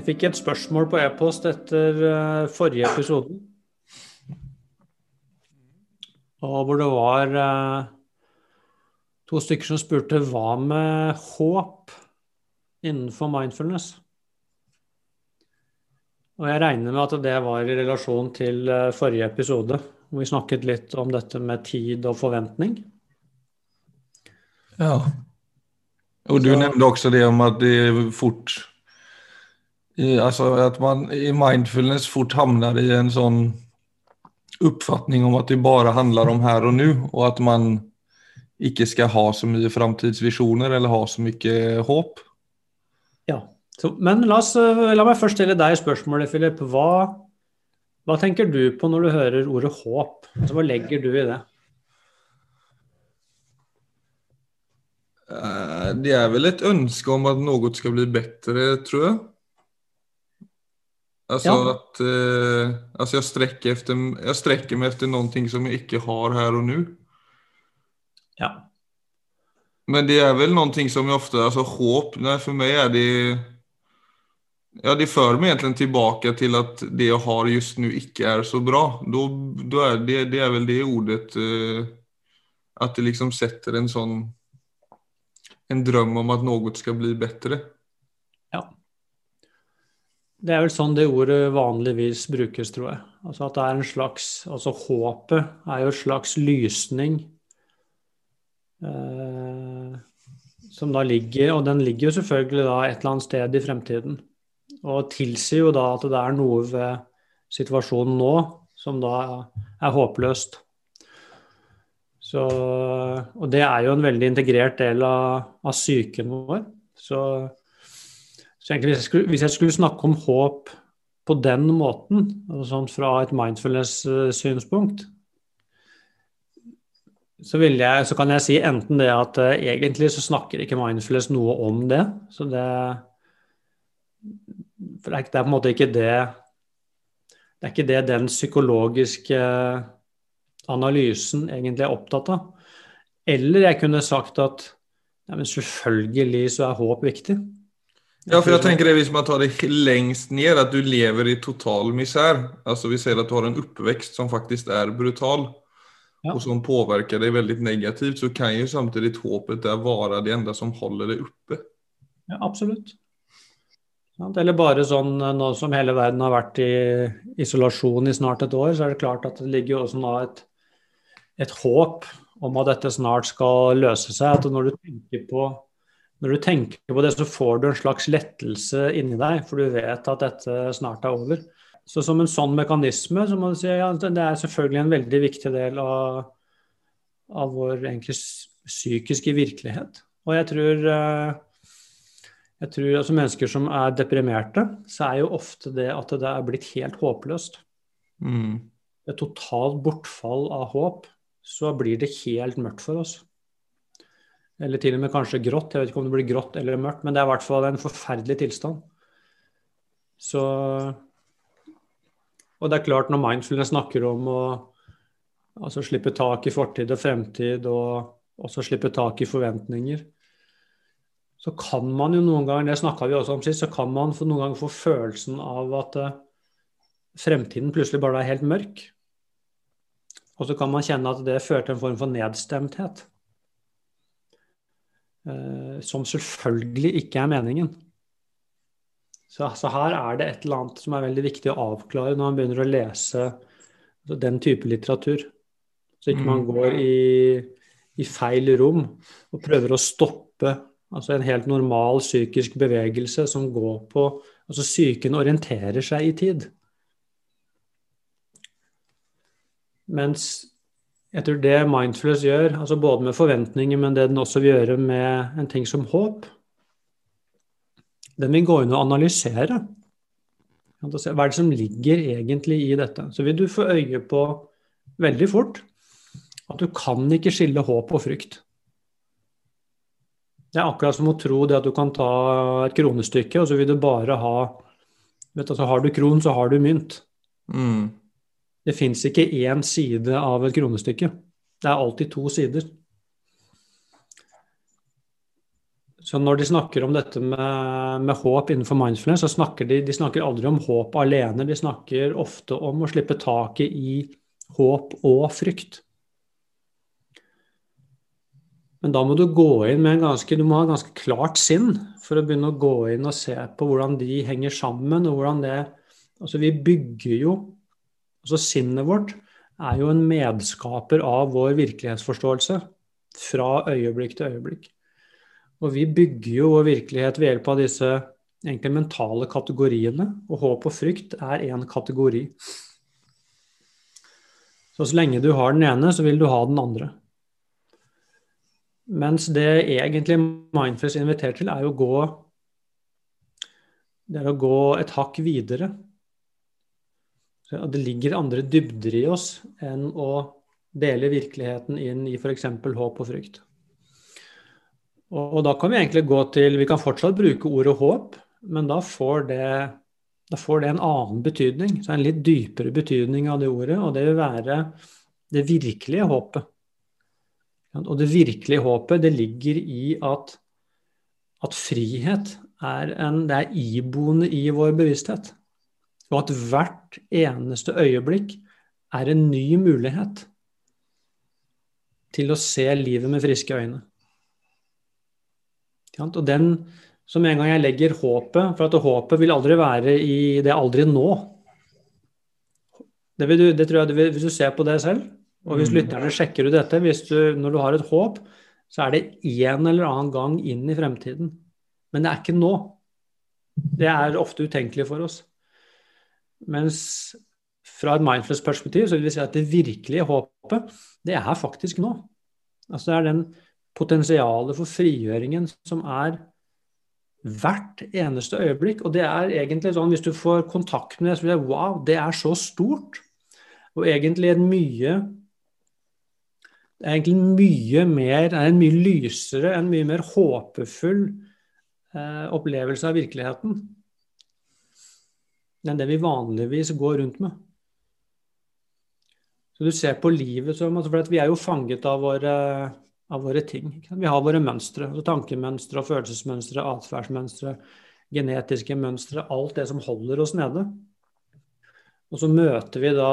Jeg fikk et spørsmål på e-post etter uh, forrige episode. Og hvor det var uh, to stykker som spurte hva med håp innenfor mindfulness? Og jeg regner med at det var i relasjon til uh, forrige episode, hvor vi snakket litt om dette med tid og forventning. Ja. Og du Så... nevnte også det om at det fort altså at man i mindfulness fort havner i en sånn oppfatning om at det bare handler om her og nå, og at man ikke skal ha så mye framtidsvisjoner eller ha så mye håp. Ja, så, men la, oss, la, meg først stille deg spørsmålet, Philip. Hva, hva, tenker du på når du hører ordet håp? Altså, hva legger du i det? Eh, det er vel et ønske om at noe skal bli bedre, tror jeg. Altså ja. at eh, altså jeg, strekker efter, jeg strekker meg etter noe som jeg ikke har her og nå. Ja. Men det er vel noe som jeg ofte altså Håp nei, For meg er det Ja, det fører meg egentlig tilbake til at det jeg har just nå, ikke er så bra. Då, då er det, det, er vel det ordet eh, At det liksom setter en sånn En drøm om at noe skal bli bedre. Det er vel sånn det ordet vanligvis brukes, tror jeg. Altså at det er en slags Altså håpet er jo en slags lysning eh, som da ligger Og den ligger jo selvfølgelig da et eller annet sted i fremtiden. Og tilsier jo da at det er noe ved situasjonen nå som da er håpløst. Så, og det er jo en veldig integrert del av, av psyken vår. Så så egentlig hvis jeg, skulle, hvis jeg skulle snakke om håp på den måten, altså sånn fra et mindfulness-synspunkt, så, jeg, så, kan jeg si enten det at uh, egentlig så snakker ikke mindfulness noe om det. Så det det er, på en måte ikke det Det er ikke det den psykologiske analysen egentlig er opptatt av. Eller jeg kunne sagt at ja, selvfølgelig så er håp viktig. Ja, for jeg tenker det hvis man tar det lengst ned, at du lever i total misær Altså vi ser at du har en oppvekst som faktisk er brutal, ja. og som påvirker deg veldig negativt, så kan jo samtidig håpet der være det enda som holder deg oppe. Ja, absolutt. Eller bare sånn nå som hele verden har vært i isolasjon i snart et år, så er det klart at det ligger jo også nå et, et håp om at dette snart skal løse seg. At når du tenker på når du tenker på det, så får du en slags lettelse inni deg, for du vet at dette snart er over. Så som en sånn mekanisme så må du si ja, det er selvfølgelig en veldig viktig del av, av vår egentlig psykiske virkelighet. Og jeg tror, eh, jeg tror altså mennesker som er deprimerte, så er jo ofte det at det er blitt helt håpløst. Mm. Et totalt bortfall av håp, så blir det helt mørkt for oss. Eller til og med kanskje grått. Jeg vet ikke om det blir grått eller mørkt, men det er i hvert fall en forferdelig tilstand. Så Og det er klart, når mindfulness snakker om å altså slippe tak i fortid og fremtid, og også slippe tak i forventninger, så kan man jo noen ganger, det snakka vi også om sist, så kan man noen ganger få følelsen av at uh, fremtiden plutselig bare er helt mørk. Og så kan man kjenne at det fører til en form for nedstemthet. Eh, som selvfølgelig ikke er meningen. Så, så, her er det et eller annet som er veldig viktig å avklare når man begynner å lese den type litteratur. Så ikke man mm. går i, i feil rom og prøver å stoppe altså en helt normal psykisk bevegelse som går på Altså psyken orienterer seg i tid. Mens jeg tror det Mindfulness gjør, altså både med forventninger, men det den også vil gjøre med en ting som håp, den vil gå inn og analysere. Hva er det som ligger egentlig i dette? Så vil du få øye på veldig fort at du kan ikke skille håp og frykt. Det er akkurat som å tro det at du kan ta et kronestykke, og så vil du bare ha vet du, altså Har du kron, så har du mynt. Mm. Det fins ikke én side av et kronestykke. Det er alltid to sider. Så når de snakker om dette med, med håp innenfor mindfulness, så snakker de, de snakker aldri om håp alene. De snakker ofte om å slippe taket i håp og frykt. Men da må du gå inn med en ganske, du må ha ganske klart sinn for å begynne å gå inn og se på hvordan de henger sammen. og hvordan det, altså Vi bygger jo altså Sinnet vårt er jo en medskaper av vår virkelighetsforståelse fra øyeblikk til øyeblikk. Og vi bygger jo vår virkelighet ved hjelp av disse egentlig mentale kategoriene. Og håp og frykt er én kategori. Så så lenge du har den ene, så vil du ha den andre. Mens det egentlig Mindfest inviterer til, er å gå det er å gå et hakk videre. Så det ligger andre dybder i oss enn å dele virkeligheten inn i f.eks. håp og frykt. Og, og, da kan vi egentlig gå til Vi kan fortsatt bruke ordet håp, men da får det, da får det en annen betydning. Så en litt dypere betydning av det ordet, og det vil være det virkelige håpet. Og det virkelige håpet det ligger i at, at frihet er, en, det er iboende i vår bevissthet. Og at hvert eneste øyeblikk er en ny mulighet til å se livet med friske øyne. Og den, som en gang jeg legger håpet For at håpet vil aldri være i det aldri nå. Det, du, det tror jeg, Hvis du ser på det selv, og hvis mm. lytterne sjekker ut dette, du, når du har et håp, så er det en eller annen gang inn i fremtiden. Men det er ikke nå. Det er ofte utenkelig for oss. Mens fra et mindfulness-perspektiv så vil vi si at det virkelige håpet, det er faktisk nå. Altså det er den potensialet for frigjøringen som er hvert eneste øyeblikk. Og det er egentlig sånn, hvis du får kontakt med det, så blir det wow, det er så stort. Og egentlig en mye det er egentlig mye mer, er en mye lysere, en mye mer håpefull eh, opplevelse av virkeligheten enn det vi vanligvis går rundt med. Så du ser på livet som altså For vi er jo fanget av våre, av våre ting. Vi har våre mønstre. Altså tankemønstre, følelsesmønstre, atferdsmønstre, genetiske mønstre. Alt det som holder oss nede. Og så møter vi da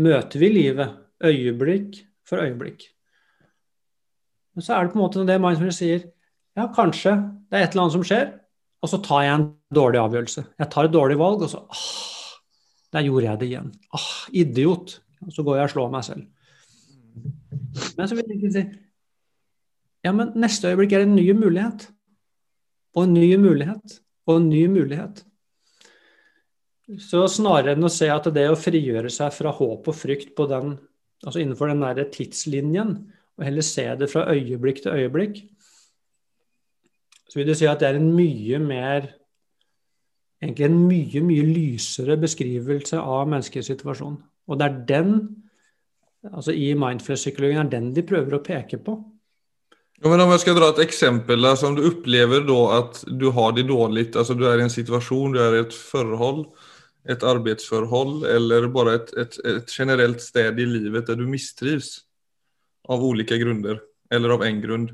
møter vi livet øyeblikk for øyeblikk. Men så er det på en måte det mindfulness sier ja, kanskje det er et eller annet som skjer, og så tar jeg en dårlig avgjørelse. Jeg tar et dårlig valg, og så ah, Der gjorde jeg det igjen. Ah, idiot. Og så går jeg og slår meg selv. Men så vil jeg ikke si ja, men neste øyeblikk er det en ny mulighet. Og en ny mulighet. Og en ny mulighet. Så snarere enn å se at det å frigjøre seg fra håp og frykt på den altså innenfor den der tidslinjen, og heller se det fra øyeblikk til øyeblikk, så vil du si at det er en mye mer Egentlig en mye, mye lysere beskrivelse av menneskets situasjon. Og det er den, altså i mindfulness-psykologien, er den de prøver å peke på. Ja, men om jeg skal dra et eksempel, altså om du opplever da at du har det dårlig, altså du er i en situasjon, du er i et forhold, et arbeidsforhold eller bare et, et, et, generelt sted i livet der du mistrives av ulike grunner, eller av en grunn.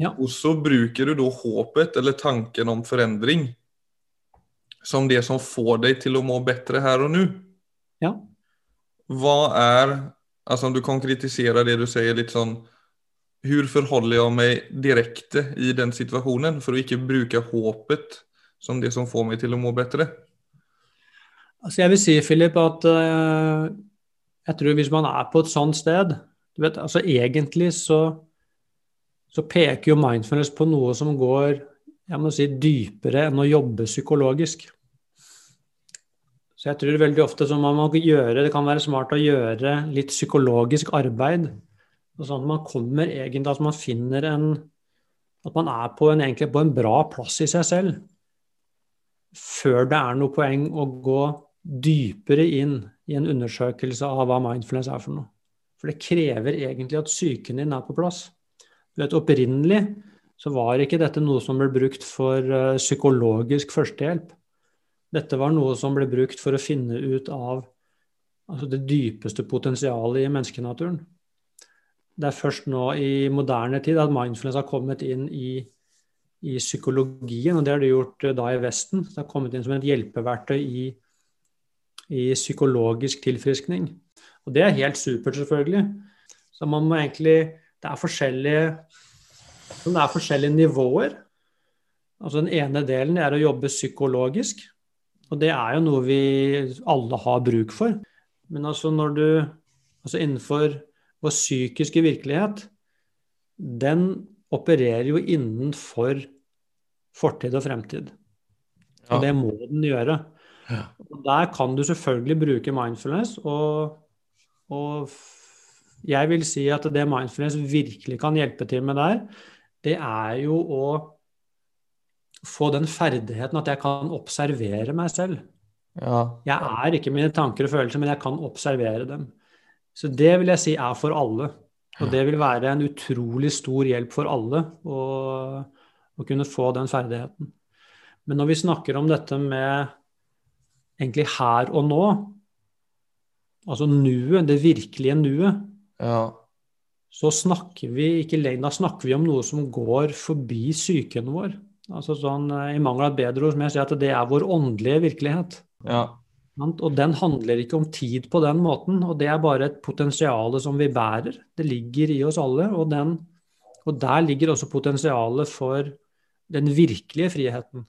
Ja. Og så bruker du da håpet eller tanken om forandring som det som får deg til å må bedre her og nå. Ja. Hva er Altså om du konkretiserer det du sier litt sånn Hvordan forholder jeg meg direkte i den situasjonen for å ikke bruke håpet som det som får meg til å må bedre? Altså jeg vil si, Philip, at uh, jeg tror hvis man er på et sånt sted du vet, altså Egentlig så, så peker jo mindfulness på noe som går jeg må si, dypere enn å jobbe psykologisk. Så jeg tror veldig ofte så man må gjøre, det kan være smart å gjøre litt psykologisk arbeid. Sånn at man kommer egentlig, at man finner en At man er på en, egentlig på en bra plass i seg selv. Før det er noe poeng å gå dypere inn i en undersøkelse av hva mindfulness er for noe. For det krever egentlig at psyken din er på plass. Du vet, Opprinnelig så var ikke dette noe som ble brukt for uh, psykologisk førstehjelp. Dette var noe som ble brukt for å finne ut av altså det dypeste potensialet i menneskenaturen. Det er først nå i moderne tid at mindfulness har kommet inn i, i psykologien, og det har de gjort da i Vesten. Det har kommet inn som et hjelpeverktøy i, i psykologisk tilfriskning. Og det er helt supert, selvfølgelig. Så man må egentlig Det er forskjellige, det er forskjellige nivåer. Altså Den ene delen er å jobbe psykologisk. Og det er jo noe vi alle har bruk for. Men altså når du Altså innenfor vår psykiske virkelighet, den opererer jo innenfor fortid og fremtid. Og det må den gjøre. Ja. Der kan du selvfølgelig bruke mindfulness, og, og, jeg vil si at det mindfulness virkelig kan hjelpe til med der, det er jo å få den ferdigheten at jeg kan observere meg selv. Ja. Jeg er ikke mine tanker og følelser, men jeg kan observere dem. Så det vil jeg si er for alle. Og det vil være en utrolig stor hjelp for alle å, å kunne få den ferdigheten. Men når vi snakker om dette med egentlig her og nå, altså nuet, det virkelige nuet, ja. Så snakker vi ikke lenger Da snakker vi om noe som går forbi psyken vår. Altså sånn, I mangel av et bedre ord, som jeg sier, at det er vår åndelige virkelighet. Ja. Og den handler ikke om tid på den måten, og det er bare et potensial som vi bærer. Det ligger i oss alle, og, den, og der ligger også potensialet for den virkelige friheten.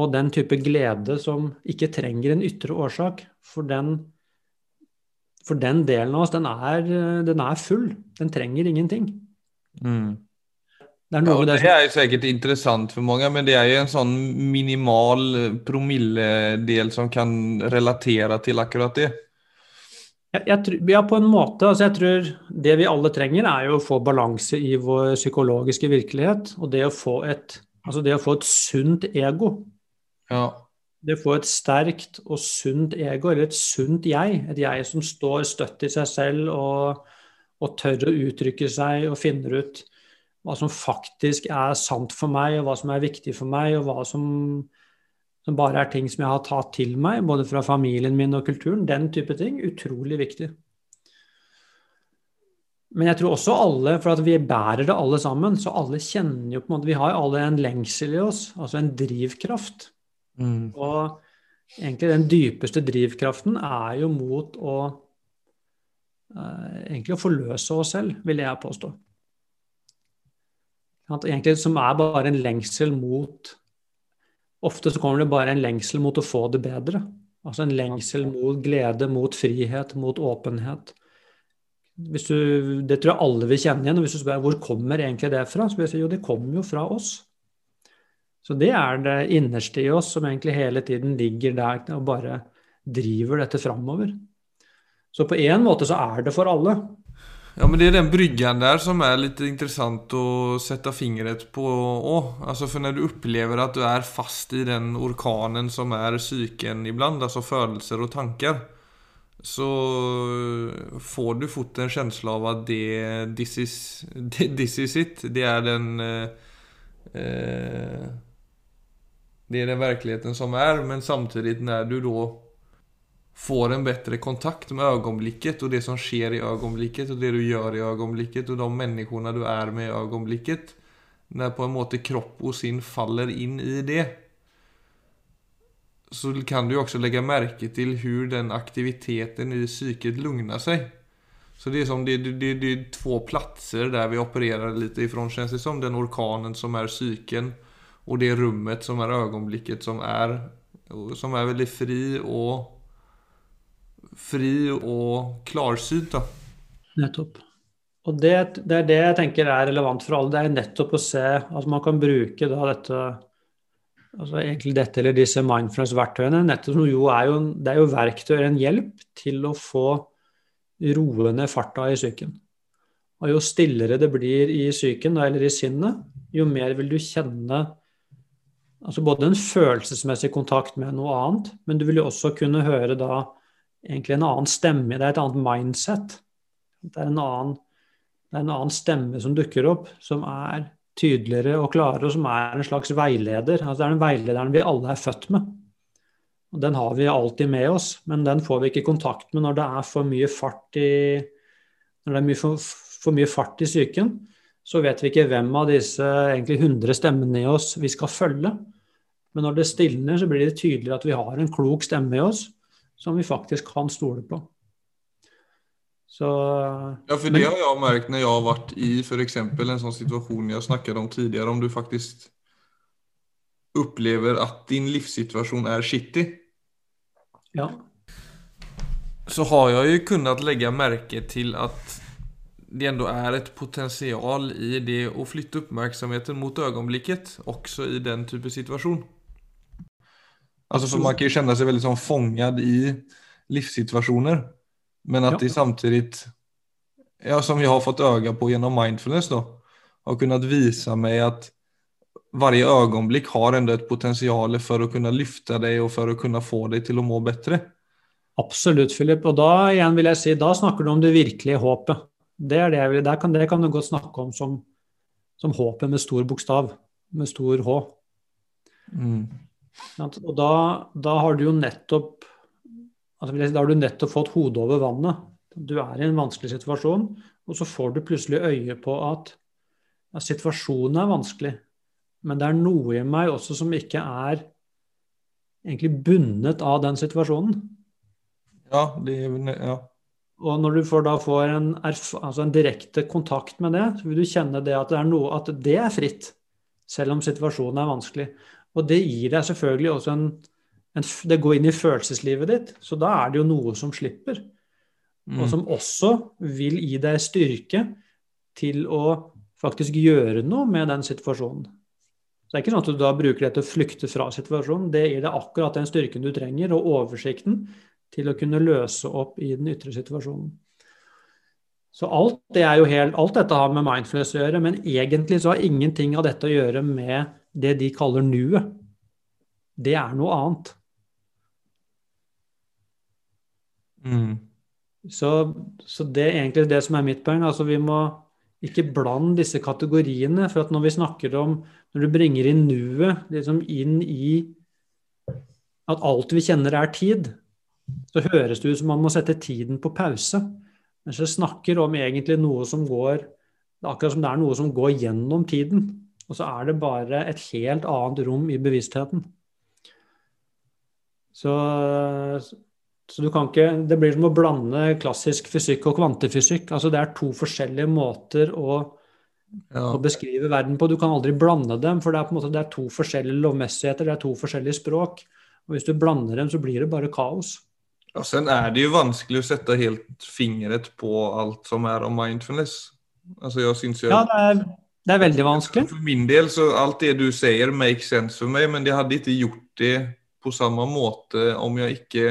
Og den type glede som ikke trenger en ytre årsak. For den, for den delen av oss, den er, den er full. Den trenger ingenting. Mm. Det er, ja, det er sikkert interessant for mange, men det er jo en sånn minimal promilledel som kan relatere til akkurat det. Jeg, jeg, ja, på en måte. Altså jeg tror det vi alle trenger, er jo å få balanse i vår psykologiske virkelighet. Og det å få et, altså det å få et sunt ego. Ja. Det å få et sterkt og sunt ego, eller et sunt jeg. Et jeg som står støtt i seg selv og, og tør å uttrykke seg og finner ut hva som faktisk er sant for meg, og hva som er viktig for meg, og hva som, som, bare er ting som jeg har tatt til meg, både fra familien min og kulturen. Den type ting. Utrolig viktig. Men jeg tror også alle, for at vi bærer det alle sammen, så alle kjenner jo på en måte Vi har jo alle en lengsel i oss, altså en drivkraft. Mm. Og egentlig den dypeste drivkraften er jo mot å eh, egentlig å forløse oss selv, vil jeg påstå. Egentlig som er bare en lengsel mot Ofte så kommer det bare en lengsel mot å få det bedre. Altså en lengsel mot glede, mot frihet, mot åpenhet. Du, det tror jeg alle vil kjenne igjen. og Hvis du spør hvor kommer egentlig det fra, så vil jeg si jo det kommer jo fra oss. Så det er det innerste i oss som egentlig hele tiden ligger der og bare driver dette framover. Så på en måte så er det for alle. Ja, men det er den bryggen der som er litt interessant å sette fingret på. òg. Altså, for når du opplever at du er fast i den orkanen som er psyken iblant, altså følelser og tanker, Så får du fort en følelse av at det, this is, this is it. Det er den... Eh, eh, det är den verkligheten som är, men samtidigt när du då får en bättre kontakt med ögonblicket och det som sker i ögonblicket och det du gör i ögonblicket och de människorna du är med i ögonblicket. När på en måte kropp och sinn faller in i det. Så kan du också lägga märke till hur den aktiviteten i psyket lugnar sig. Så det är som det, det, det är två platser där vi opererar lite ifrån känns det som. Den orkanen som är psyken och det rummet som är ögonblicket som är, som är väldigt fri og fri og klarsynt. Nettopp. Og det, det, er det jeg tenker er relevant for alle. Det er nettopp å se at man kan bruke da dette altså egentlig dette eller disse mindfulness-verktøyene. nettopp er Det er jo verktøy, en hjelp til å få roe ned farta i psyken. Og jo stillere det blir i psyken eller i sinnet, jo mer vil du kjenne altså både en følelsesmessig kontakt med noe annet, men du vil jo også kunne høre da egentlig en annen stemme, det er et annet mindset. Det er en annen, er en annen stemme som dukker opp, som er tydeligere og klarere, og som er en slags veileder. Altså det er den veilederen vi alle er født med. Og Den har vi alltid med oss, men den får vi ikke kontakt med når det er for mye fart i, når det er mye for, for mye fart i psyken. Så vet vi ikke hvem av disse egentlig 100 stemmene i oss vi skal følge. Men når det stilner, så blir det tydelig at vi har en klok stemme i oss som vi faktisk kan stole på. Så, ja, for det har jeg merket når jeg har vært i f.eks. en sånn situasjon jeg snakket om tidligere, om du faktisk opplever at din livssituasjon er skittig. Ja. Så har jeg jo kunnet legge merke til at det ändå er et potensial i det å flytte oppmerksomheten mot øyeblikket, også i den type situasjon. Altså for Man kan jo kjenne seg veldig sånn fångad i livssituasjoner, men at ja. de samtidig, ja, som jag har fått øye på gjennom mindfulness, då, har kunnet vise meg at varje øyeblikk har enda et potensial for å kunne lyfta deg og for å kunne få deg til å må bedre. Absolutt, Philip. Og da igjen vil jeg si, da snakker du om det virkelige håpet. Det, er det, vil, kan, det kan du godt snakke om som, som håpet med stor bokstav, med stor H. Mm. Og da, da, har du jo nettopp altså Da har du nettopp fått hodet over vannet. Du er i en vanskelig situasjon, og så får du plutselig øye på at ja, situasjonen er vanskelig, men det er noe i meg også som ikke er egentlig bundet av den situasjonen. Ja, det, ja. Og når du får da får en, altså en, direkte kontakt med det, så vil du kjenne det at det er noe at det er fritt, selv om situasjonen er vanskelig. Og det gir deg selvfølgelig også en, en Det går inn i følelseslivet ditt, så da er det jo noe som slipper. Mm. Og som også vil gi deg styrke til å faktisk gjøre noe med den situasjonen. Så det er ikke sånn at du da bruker det til å flykte fra situasjonen. Det gir deg akkurat den styrken du trenger, og oversikten til å kunne løse opp i den ytre situasjonen. Så alt, det helt, alt dette har med mindfulness å gjøre, men egentlig så har ingenting av dette å gjøre med det de kaller nuet. Det er noe annet. Mm. Så, så, det er egentlig det som er mitt poeng. Altså vi må ikke blande disse kategoriene. For at når vi snakker om Når du bringer inn nuet liksom inn i at alt vi kjenner er tid, så høres det ut som man må sette tiden på pause. Mens jeg snakker om egentlig noe som går Akkurat som det er noe som går gjennom tiden. Og så er det bare et helt annet rom i bevisstheten. Så, så du kan ikke Det blir som å blande klassisk fysikk og kvantefysikk. Altså det er to forskjellige måter å, ja. å beskrive verden på. Du kan aldri blande dem, for det er, måte, det er to forskjellige lovmessigheter, det er to forskjellige språk. Og hvis du blander dem, så blir det bare kaos. Ja, sen er det jo vanskelig å sette helt fingret på alt som er om mindfulness. Altså, jeg syns jeg... Ja, det er, det er veldig vanskelig. For min del, så alt det du sier, makes sense for meg, men jeg hadde ikke gjort det på samme måte om jeg ikke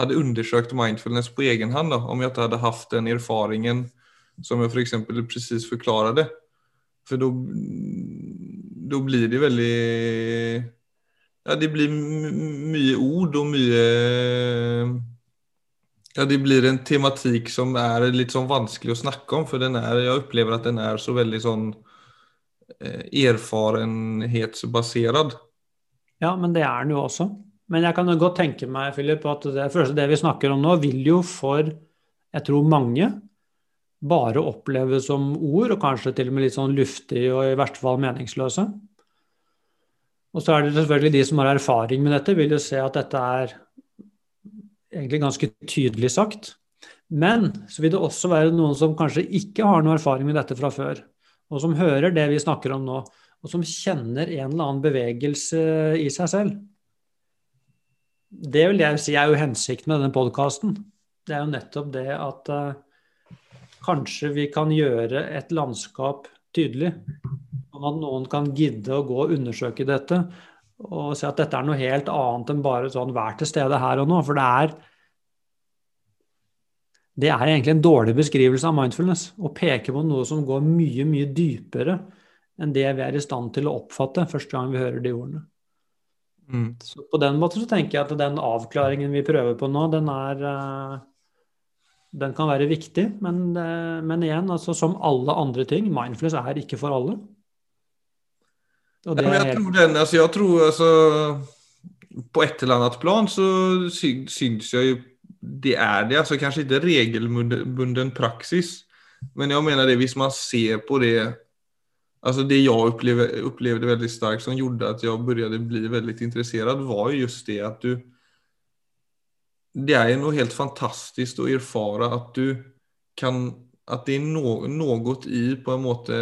hadde undersøkt mindfulness på egen hånd. Om jeg ikke hadde hatt den erfaringen som jeg f.eks. For presis forklarte. For da blir det veldig ja, det blir mye ord og mye Ja, det blir en tematikk som er litt sånn vanskelig å snakke om, for den er, jeg opplever at den er så veldig sånn eh, erfarenhetsbasert. Ja, men det er den jo også. Men jeg kan godt tenke meg, Philip, at det, det vi snakker om nå, vil jo for jeg tror mange bare oppleves som ord, og kanskje til og med litt sånn luftig og i verste fall meningsløse. Og så er det selvfølgelig de som har erfaring med dette, vil jo se at dette er egentlig ganske tydelig sagt. Men så vil det også være noen som kanskje ikke har noe erfaring med dette fra før, og som hører det vi snakker om nå, og som kjenner en eller annen bevegelse i seg selv. Det vil jeg si er jo hensikten med denne podkasten. Det er jo nettopp det at uh, kanskje vi kan gjøre et landskap tydelig sånn at noen kan gidde å gå og undersøke dette og se at dette er noe helt annet enn bare sånn vær til stede her og nå. For det er det er egentlig en dårlig beskrivelse av mindfulness. Å peke på noe som går mye, mye dypere enn det vi er i stand til å oppfatte første gang vi hører de ordene. Mm. Så på den måten så tenker jeg at den avklaringen vi prøver på nå, den er uh, Den kan være viktig, men, uh, men igjen, altså som alle andre ting, mindfulness er ikke for alle. Och det jag, tror den, altså, jeg tror altså, på et eller annet plan så syns jeg jo det er det, Altså, kanskje ikke regelbunden praksis, Men jeg mener det, hvis man ser på det Alltså det jeg opplevde, opplevde veldig starkt som gjorde at jeg begynte å bli veldig interessert, var just det at du det er noe helt fantastisk å erfare at du kan At det er no, noe i på en måte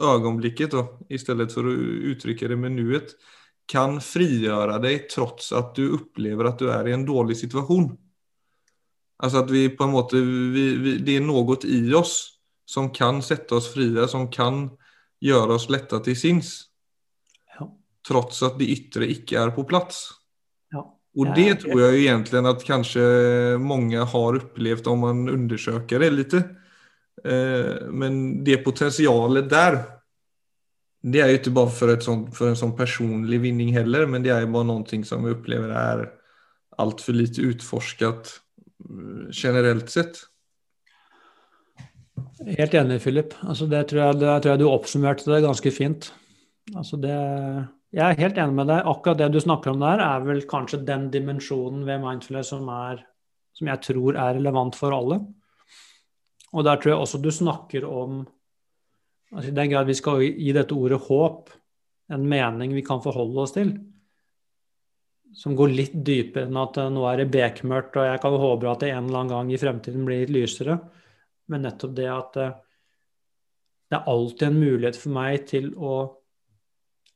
øyeblikket, i stedet for å uttrykke det med nuet kan frigjøre deg trots at du opplever at du er i en dårlig situasjon. Altså at vi på en måte, vi, vi, det er noe i oss som kan sätta oss frie, som kan gjøre oss lätta til sinns. Ja. Trots at det yttre ikke er på Ja. Det tror jag egentligen att kanske många har upplevt om man undersöker det lite. Eh, men det potentialet där, det är ju inte bara för, sånt, för en sån personlig vinning heller, men det är bara någonting som vi upplever är allt för lite utforskat generelt generellt sett. Helt enig, Philip. Altså, det, tror jeg, det tror jeg du oppsummerte det ganske fint. Altså, det, jeg er helt enig med deg. Akkurat det du snakker om der, er vel kanskje den dimensjonen ved mindfulness som, er, som jeg tror er relevant for alle. Og der tror jeg også du snakker om altså I den grad vi skal gi dette ordet håp en mening vi kan forholde oss til, som går litt dypere enn at nå er det bekmørkt, og jeg kan håpe at det en eller annen gang i fremtiden blir litt lysere men nettopp det at eh, det er alltid en mulighet for meg til å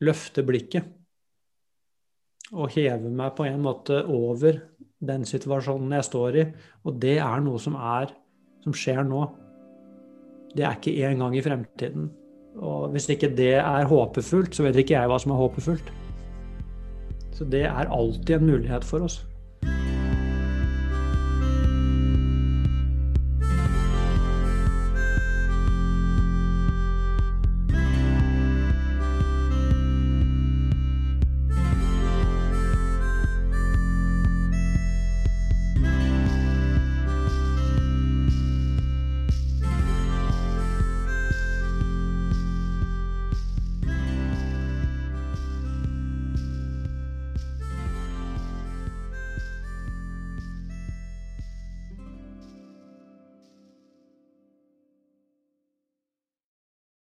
løfte blikket. Og heve meg på en måte over den situasjonen jeg står i. Og det er noe som, er, som skjer nå. Det er ikke en gang i fremtiden. Og hvis ikke det er håpefullt, så vet ikke jeg hva som er håpefullt. Så det er alltid en mulighet for oss.